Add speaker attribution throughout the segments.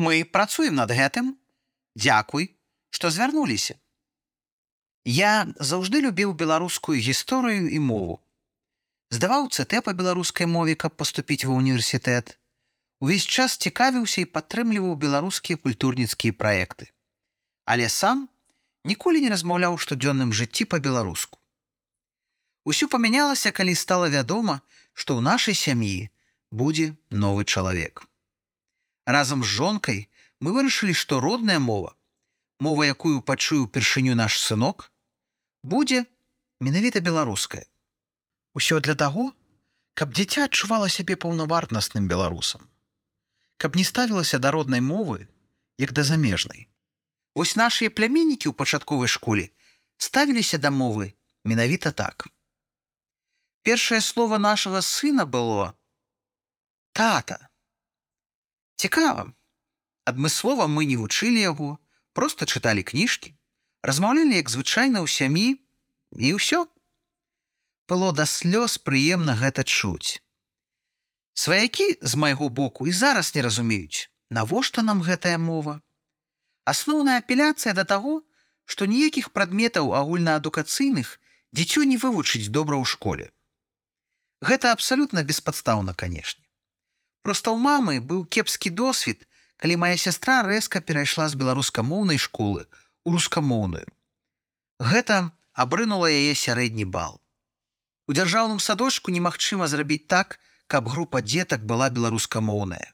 Speaker 1: Мы працуем над гэтым. Дзякуй, што звярнуліся. Я заўжды любіў беларускую гісторыю і мову. Здаваў ЦТ па беларускай мове, каб паступіць ва ўніверсітэт. Увесь час цікавіўся і падтрымліваў беларускія культурніцкія праекты. Але сам ніколі не размаўляў штодзённым жыцці па-беларуску. Усё памянялася, калі стала вядома, што ў нашай сям'і будзе новы чалавек. Разам з жонкай мы вырашылі, што родная мова, мова, якую пачуў упершыню наш сынок, будзе менавіта беларуская. Усё для таго, каб дзіця адчувала сябе паўнавартнасным беларусам, каб не ставілася да роднай мовы, як да замежнай. Вось нашыя пляменнікі ў пачатковай школе ставіліся да мовы менавіта так. Першае слово нашага сына было тата. Цікава. Адмыслова мы не вучылі яго, просто чыталі кніжкі, размаўлялі як звычайна ў сям'і і ўсё. Было да слёз прыемна гэта чуць. Сваякі з майго боку і зараз не разумеюць, навошта нам гэтая мова. Асноўная апеляцыя да таго, што ніякіх прадметаў агульнаадукацыйных дзіцё не вывучыць добра ў школе. Гэта абсалютна беспадстаўна, канешне. Проста ў мамы быў кепскі досвед, калі моя сястра рэзка перайшла з беларускамоўнай школы у рускамоўную. Гэта абрынула яе сярэдні бал. У дзяржаўным садочку немагчыма зрабіць так, каб група дзетак была беларускамоўная.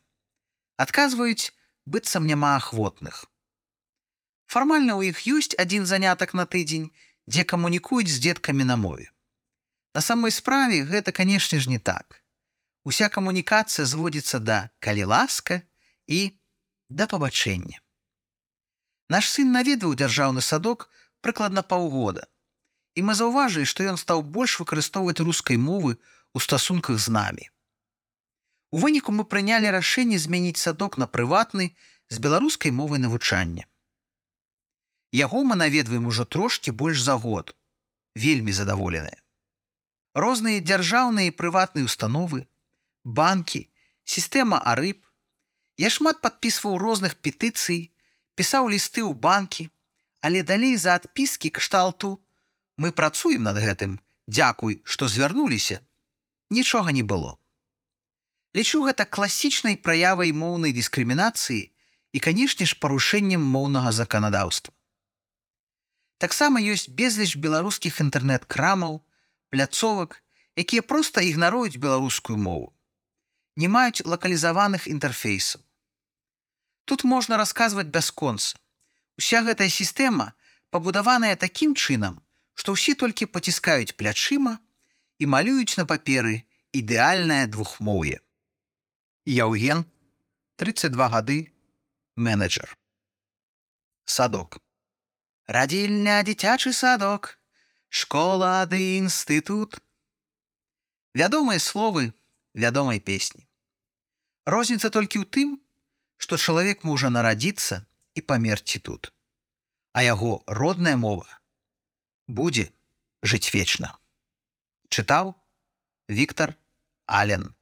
Speaker 1: Адказваюць, быццам няма ахвотных. Фармальна ў іх ёсць адзін занятак на тыдзень, дзе камунікуюць з дзеткамі на мове. На самой справе гэта, канешне ж, не так. Уся камунікацыя зводзіцца да калі ласка і да пабачэння. Наш сын наведваў дзяржаўны садок прыкладна паўгода. І мы заўважылі, што ён стаў больш выкарыстоўваць рускай мовы ў стасунках з намі. У выніку мы прынялі рашэнне змяніць садок на прыватны з беларускай мовай навучання. Яго мы наведваем ужо трошкі больш за год, вельмі задаволеныя. Розныя дзяржаўныя і прыватныя установы, банкі, сістэма арыб, Я шмат падпісваў розных петыцый, пісаў лісты ў банкі, але далей за адпіскі кшталту мы працуем над гэтым, дзякуй, што звярнуліся, нічога не было. Лічу гэта класічнай праявай моўнай дыскрымінацыі і, канешне ж, парушэннем моўнага заканадаўства. Таксама ёсць безліч беларускіх інтэрнэт-крамаў, пляцовак, якія проста ігнаруюць беларускую мову. Не маюць лакалізаваных інтэрфейсаў. Тут можна расказваць бясконца. Уся гэтая сістэма пабудаваная такім чынам, што ўсе толькі паціскаюць плячыма і малююць на паперы ідэальнае двухмоўе. Яўген 32 гады менеджер. Садок. Радзільня дзіцячы садок, школа ды інстытут. Вядомыя словы вядомай песні. Розніца толькі ў тым, што чалавек можа нарадзіцца і памерці тут, а яго родная мова будзе жыць вечна. Чытаў Віктор Ален.